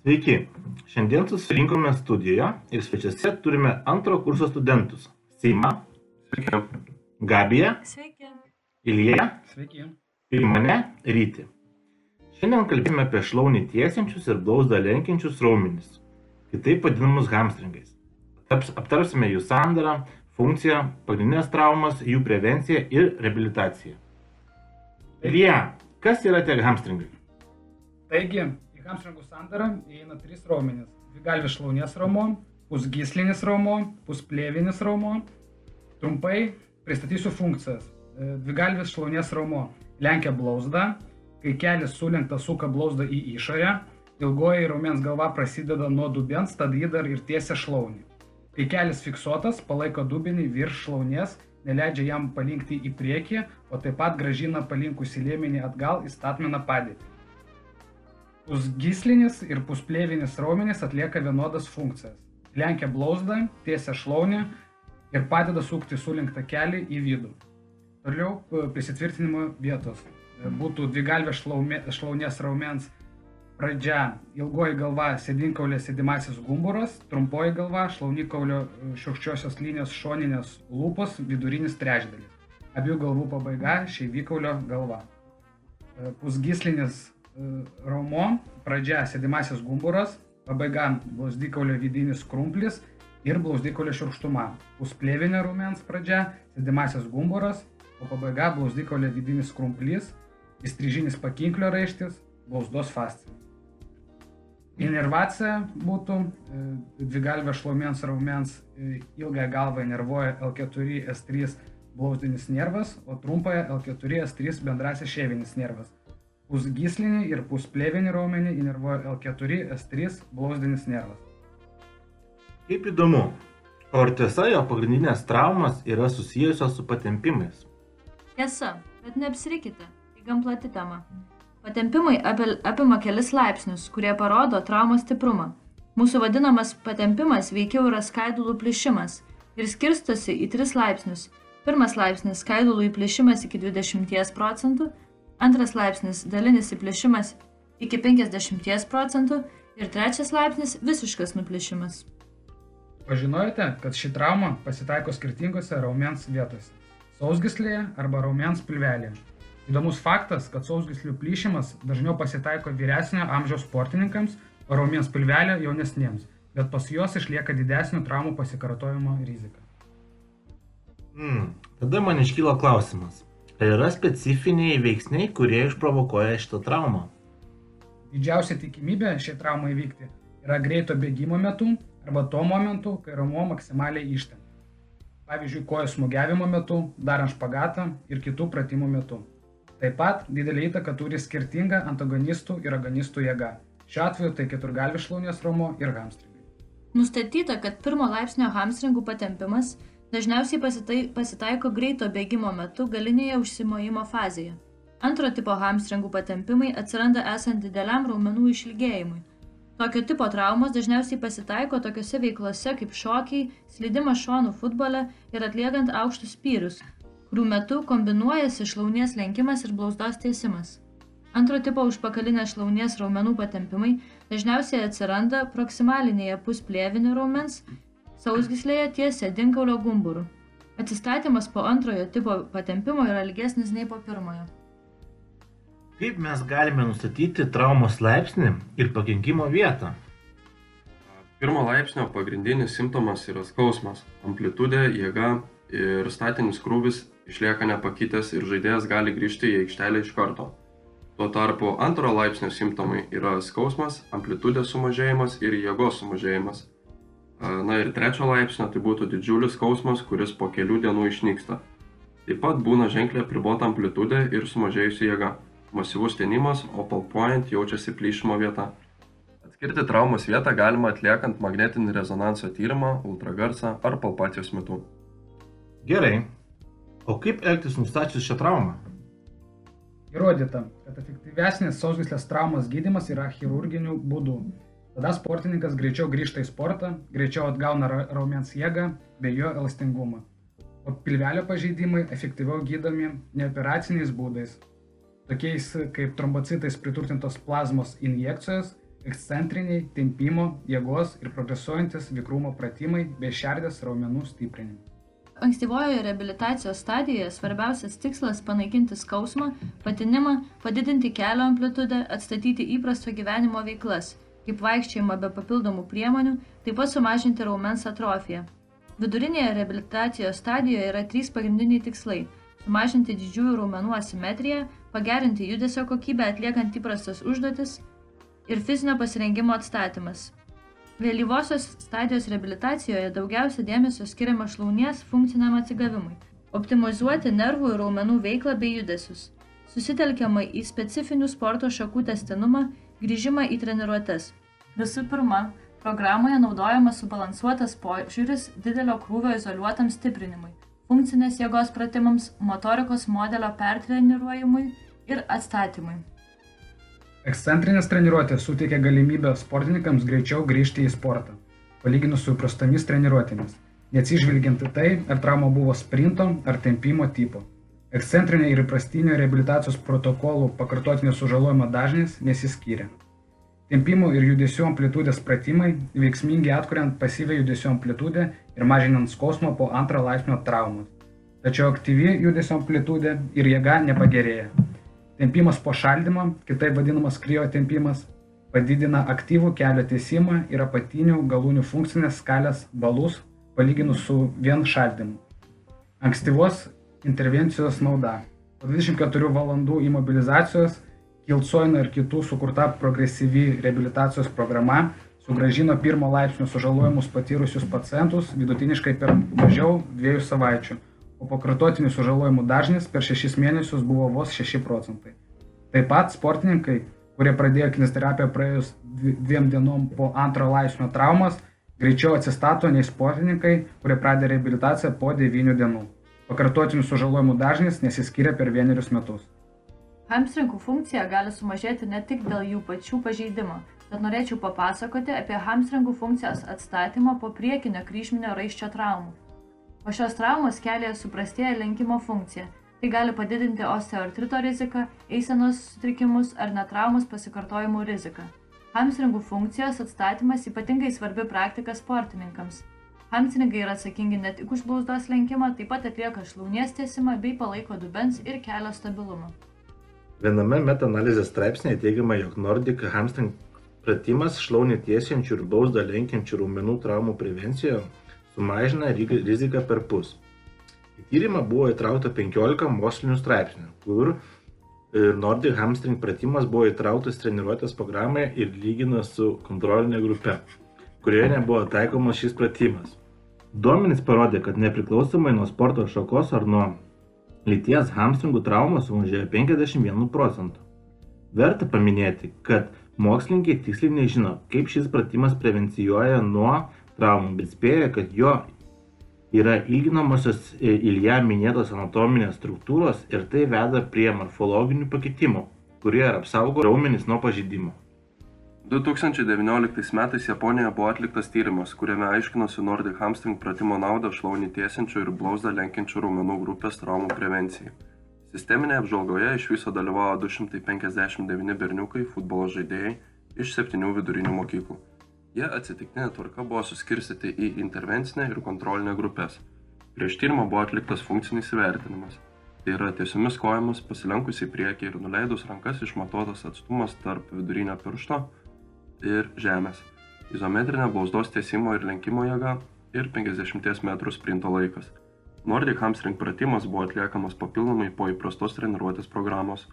Sveiki, šiandien susirinkome studijoje ir svečiuose turime antro kurso studentus - Seima, Sveiki. Gabija, Sveiki. Ilija Sveiki. ir mane Ryti. Šiandien kalbėsime apie šlaunį tiesiančius ir blauzdą lenkiančius raumenis, kitaip vadinamus hamstringais. Aptarsime jų sandarą, funkciją, pagrindinės traumas, jų prevenciją ir reabilitaciją. Ilija, kas yra tie hamstringai? Taigi, į hamstringų sandarą įeina trys raumenys. Dvigalvis šlaunies raumo, pusgyslinis raumo, pusplėvinis raumo. Trumpai pristatysiu funkcijas. E, Dvigalvis šlaunies raumo lenkia blauzdą, kai kelis sulenktas suka blauzdą į išorę, ilgoji raumens galva prasideda nuo dubens, tada jį dar ir tiesia šlaunį. Kai kelis fiksuotas, palaiko dubinį virš šlaunies, neleidžia jam palinkti į priekį, o taip pat gražina palinkusį lėmenį atgal į statmeną padėtį. Pusgyslinis ir pusplėvinis raumenys atlieka vienodas funkcijas. Lenkia blauzdą, tiesia šlaunį ir padeda sukti sulinktą kelią į vidų. Toliau prisitvirtinimo vietos. E, Būtų dvigalvė šlaumė- šlaunies raumens pradžia ilgoji galva sėdinkaulė sėdimasis gumburas, trumpoji galva šlaunikaulio e, šiurkščiosios linijos šoninės lūpos vidurinis trečdalis. Abiejų galvų pabaiga šeivikaulio galva. E, Pusgyslinis raumo pradžia sėdimasis gumburas, pabaiga blauzdykaulio vidinis krumplis ir blauzdykaulio šiurkštuma. Pusplėvinio raumens pradžia sėdimasis gumburas, o pabaiga blauzdykaulio vidinis krumplys, įstrižinis pakinklio raištis, blauzdos fascija. Inervacija būtų dvigalvė šlaumens raumens ilgąją galvą inervuoja L4 S3 blauzdinis nervas, o trumpąją L4 S3 bendrasis šėvinis nervas. Pusgyslinį ir pusplėvinį raumenį inervuoja L4 S3 blauzdinis nervas. Kaip įdomu, o ar tiesa, jo pagrindinės traumas yra susijusios su patempimais? Tiesa, bet neapsirikite, tai gan plati tema. Patempimai apima kelis laipsnius, kurie parodo traumos stiprumą. Mūsų vadinamas patempimas veikiau yra skaidulų plyšimas ir skirstosi į tris laipsnius. Pirmas laipsnis - skaidulų įplyšimas iki 20 procentų, antras laipsnis - dalinis įplyšimas iki 50 procentų ir trečias laipsnis - visiškas nuplėšimas. Pažinojote, kad ši trauma pasitaiko skirtingose raumens vietose - sausgislėje arba raumens pilvelėje. Įdomus faktas, kad sausgislių plyšimas dažniau pasitaiko vyresnio amžiaus sportininkams, o raumens pilvelė jaunesniems, bet pas juos išlieka didesnio traumų pasikartojimo rizika. Hmm, tada man iškyla klausimas. Yra specifiniai veiksniai, kurie išprovokuoja šitą traumą? Didžiausia tikimybė šiai traumai įvykti yra greito bėgimo metu arba tuo momentu, kai raumuo maksimaliai ištempia. Pavyzdžiui, kojos smūgiavimo metu, darant špagatą ir kitų pratimų metu. Taip pat didelį įtaką turi skirtinga antagonistų ir agonistų jėga. Šiuo atveju tai keturgalvis šlaunies raumo ir hamstringai. Nustatyta, kad pirmo laipsnio hamstringų patempimas dažniausiai pasitai, pasitaiko greito bėgimo metu galinėje užsimojimo fazėje. Antro tipo hamstringų patempimai atsiranda esant dideliam raumenų išilgėjimui. Tokio tipo traumos dažniausiai pasitaiko tokiuose veiklose kaip šokiai, slydimas šonų futbole ir atliekant aukštus spyrius, kurių metu kombinuojasi šlaunies lenkimas ir blauzdos tiesimas. Antro tipo užpakalinės šlaunies raumenų patempimai dažniausiai atsiranda proksimalinėje pusplėvinio raumens sausgyslėje ties sėdinkaulio gumburu. Atsistatymas po antrojo tipo patempimo yra ilgesnis nei po pirmojo. Kaip mes galime nustatyti traumos laipsnį ir pakenkimo vietą? Pirmo laipsnio pagrindinis simptomas yra skausmas, amplitudė, jėga ir statinis krūvis išlieka nepakitęs ir žaidėjas gali grįžti į aikštelę iš karto. Tuo tarpu antro laipsnio simptomai yra skausmas, amplitudės sumažėjimas ir jėgos sumažėjimas. A, Na ir trečio laipsnio tai būtų didžiulis skausmas, kuris po kelių dienų išnyksta. Taip pat būna ženkliai apribota amplitudė ir sumažėjusi jėga. Masyvus tenimas, o palpuojant jaučiasi plyšimo vieta. Atskirti traumos vietą galima atliekant magnetinį rezonanso tyrimą, ultragarsą ar palpacijos metu. Gerai. O kaip elgtis nustačius šią traumą? Įrodyta, kad efektyvesnis sausgyslės traumos gydimas yra chirurginių būdų. Tada sportininkas greičiau grįžta į sportą, greičiau atgauna ra- raumens jėgą bei jo elastingumą. O pilvelio pažeidimai efektyviau gydomi neoperaciniais būdais, tokiais kaip trombocitais priturtintos plazmos injekcijos ekscentriniai, tempimo, jėgos ir progresuojantis vikrumo pratimai bei šerdės raumenų stiprinimai. Ankstyvojoje reabilitacijos stadijoje svarbiausias tikslas - panaikinti skausmą, patinimą, padidinti kelio amplitudę, atstatyti įprasto gyvenimo veiklas, kaip vaikščiojimą be papildomų priemonių, taip pat sumažinti raumens atrofiją. Vidurinėje reabilitacijos stadijoje yra trys pagrindiniai tikslai - sumažinti didžiųjų raumenų asimetriją, pagerinti judesio kokybę atliekant įprastas užduotis ir fizinio pasirengimo atstatymas. Vėlyvosios stadijos reabilitacijoje daugiausia dėmesio skiriama šlaunies funkciniam atsigavimui, optimizuoti nervų ir raumenų veiklą bei judesius. Susitelkiama į specifinių sporto šakų testinumą, grįžimą į treniruotes. Visų pirma, programoje naudojamas subalansuotas požiūris didelio krūvio izoliuotam stiprinimui, funkcinės jėgos pratimams, motorikos modelio pertreniruojimui ir atstatymui. Ekscentrinės treniruotės suteikia galimybę sportininkams greičiau grįžti į sportą, palyginus su įprastomis treniruotėmis, neatsižvelgiant į tai, ar trauma buvo sprinto ar tempimo tipo. Ekscentrinė ir įprastinio reabilitacijos protokolų pakartotinio sužalojimo dažnis nesiskyrė. Tempimo ir judesio amplitudės pratimai veiksmingi atkuriant pasyvę judesio amplitudę ir mažinant skausmą po antro laipsnio traumos. Tačiau aktyvi judesio amplitudė ir jėga nepagerėja. Tempimas po šaldymo, kitaip vadinamas kriotempimas, padidina aktyvų kelio tiesimą ir apatinių galūnių funkcinės skalės balus palyginus su vien šaldymu. Ankstyvos intervencijos nauda. Po 24 valandų imobilizacijos Kilcoino ir kitų sukurta progresyvi reabilitacijos programa sugražino pirmo laipsnio sužalojimus patyrusius pacientus vidutiniškai per mažiau dviejų savaičių o pakartotinių sužalojimų dažnis per šešis mėnesius buvo vos 6 procentai. Taip pat sportininkai, kurie pradėjo kinesterapiją praėjus dviem dienom po antro laipsnio traumas, greičiau atsistato nei sportininkai, kurie pradėjo reabilitaciją po 9 dienų. Pakartotinių sužalojimų dažnis nesiskiria per vienerius metus. Hamstringų funkcija gali sumažėti ne tik dėl jų pačių pažeidimo, bet norėčiau papasakoti apie hamstringų funkcijos atstatymą po priekinio kryžminio raiščio traumų. Po šios traumos kelyje suprastėja lenkimo funkcija. Tai gali padidinti osteoartrito riziką, eisenos sutrikimus ar net traumos pasikartojimų riziką. Hamstringų funkcijos atstatymas ypatingai svarbi praktika sportininkams. Hamstringai yra atsakingi ne tik už blauzdos lenkimą, taip pat atlieka šlaunies tiesimą bei palaiko dubens ir kelio stabilumą. Viename metanalizės straipsnėje teigiama, jog Nordic hamstring pratimas šlaunį tiesiančių ir blauzdą lenkiančių raumenų traumų prevencijoje sumažina riziką perpus. Į tyrimą buvo įtraukta 15 mokslinių straipsnių, kur e, Nordic hamstring pratimas buvo įtrauktas treniruotės programai ir lyginas su kontrolinė grupe, kurioje nebuvo taikomas šis pratimas. Duomenys parodė, kad nepriklausomai nuo sporto šakos ar nuo lyties hamstringų traumos sumažėjo 51 procentų. Verta paminėti, kad mokslininkai tiksliai nežino, kaip šis pratimas prevencijuoja nuo traumų, bet spėja, kad jo yra ilginamosios Ilja minėtos anatominės struktūros ir tai veda prie morfologinių pakitimų, kurie ir apsaugo raumenis nuo pažydimo. 2019 metais Japonijoje buvo atliktas tyrimas, kuriame aiškinosi Nordic hamstring pratimo naudą šlaunį tiesinčių ir blauzdą lenkiančių raumenų grupės traumų prevencijai. Sisteminėje apžvalgoje iš viso dalyvavo 259 berniukai futbolo žaidėjai iš septynių vidurinių mokyklų. Jie atsitiktinė tvarka buvo suskirstyti į intervencinę ir kontrolinę grupės. Prieš tyrimą buvo atliktas funkcinis įvertinimas. Tai yra tiesiomis kojomis pasilenkus į priekį ir nuleidus rankas išmatuotas atstumas tarp vidurinio piršto ir žemės, izometrinė blauzdos tiesimo ir lenkimo jėga ir 50 m sprinto laikas. Nordic hamstring pratimas buvo atliekamas papildomai po įprastos treniruotės programos.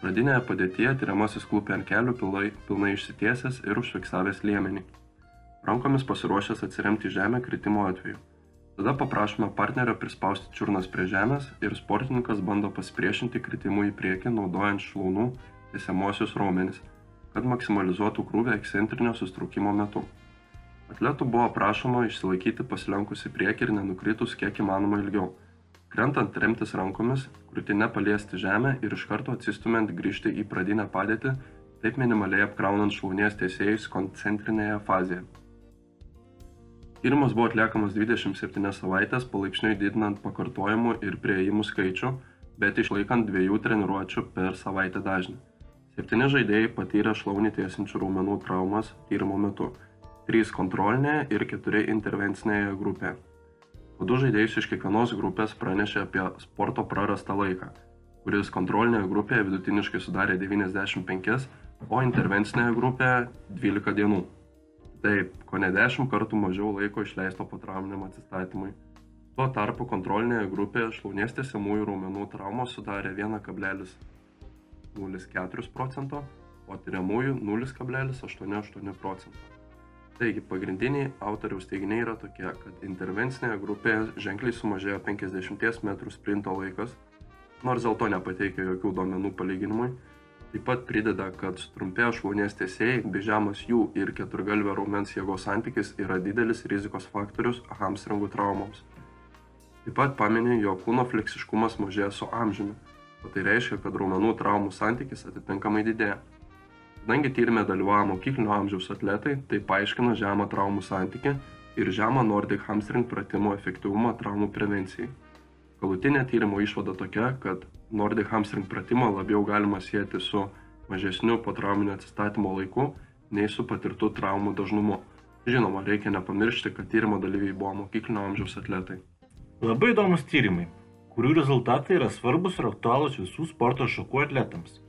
Pradinėje padėtyje tyriamasis klūpė ant kelių pilnai, pilnai išsitiesęs ir užfiksavęs liemenį. Rankomis pasiruošęs atsiremti žemę kritimo atveju. Tada paprašome partnerio prispausti čiurnas prie žemės ir sportininkas bando pasipriešinti kritimui į priekį naudojant šlaunų tiesiamuosius raumenis, kad maksimalizuotų krūvį ekscentrinio sustrukimo metu. Atletų buvo prašoma išsilaikyti pasilenkus į priekį ir nenukritus kiek įmanoma ilgiau krentant remtis rankomis krūtine paliesti žemę ir iš karto atsistumiant grįžti į pradinę padėtį, taip minimaliai apkraunant šlaunies tiesėjus koncentrinėje fazėje. Tyrimas buvo atliekamas 27 savaitės, palaipsniui didinant pakartojimų ir prieimų skaičių, bet išlaikant dviejų treniruočių per savaitę dažnį. Septyni žaidėjai patyrė šlaunį tiesinčių raumenų traumas tyrimo metu. Trys kontrolinėje ir keturi intervencinėje grupėje. Po du žaidėjus iš kiekvienos grupės pranešė apie sporto prarastą laiką, kuris kontrolinėje grupėje vidutiniškai sudarė 95, o intervencinėje grupėje 12 dienų. Taip, ko ne 10 kartų mažiau laiko išleisto po trauminiam atsistatymui. Tuo tarpu kontrolinėje grupėje šlaunies tiesimųjų raumenų traumos sudarė 1,04 procento, o tyriamųjų 0,88 procento. Taigi pagrindiniai autoriaus teiginiai yra tokie, kad intervencinėje grupėje ženkliai sumažėjo 50 m sprinto laikas, nors dėl to nepateikia jokių duomenų palyginimui. Taip pat prideda, kad sutrumpėjo šlaunies tiesėjai bei žemas jų ir keturgalvio raumens jėgos santykis yra didelis rizikos faktorius hamstringų traumoms. Taip pat paminė, jog kūno fleksiškumas mažėja su amžiumi, o tai reiškia, kad raumenų traumų santykis atitinkamai didėja. Kadangi tyrimė dalyvavo mokyklinio amžiaus atletai, tai paaiškino žemą traumų santykį ir žemą Nordic hamstring pratimo efektyvumą traumų prevencijai. Galutinė tyrimo išvada tokia, kad Nordic hamstring pratimą labiau galima sieti su mažesniu potrauminio atsistatymo laiku nei su patirtų traumų dažnumu. Žinoma, reikia nepamiršti, kad tyrimo dalyviai buvo mokyklinio amžiaus atletai. Labai įdomus tyrimai, kurių rezultatai yra svarbus ir aktualūs visų sporto šakų atletams.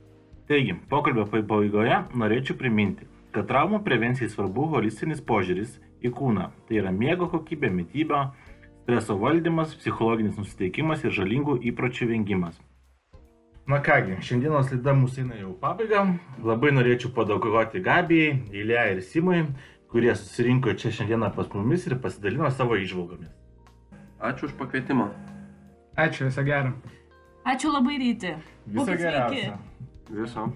Taigi, pokalbio pabaigoje norėčiau priminti, kad traumų prevencijai svarbu holistinis požiūris į kūną. Tai yra miego kokybė, mytyba, streso valdymas, psichologinis nusiteikimas ir žalingų įpročių vengimas. Na kągi, šiandienos laida mūsų eina jau pabaiga. Labai norėčiau padėkoti Gabijai, Eilė ir Simui, kurie susirinko čia šiandieną pas mumis ir pasidalino savo išvalgomis. Ačiū už pakvietimą. Ačiū, viso gero. Ačiū labai ryti. Viso geriausio. Viso.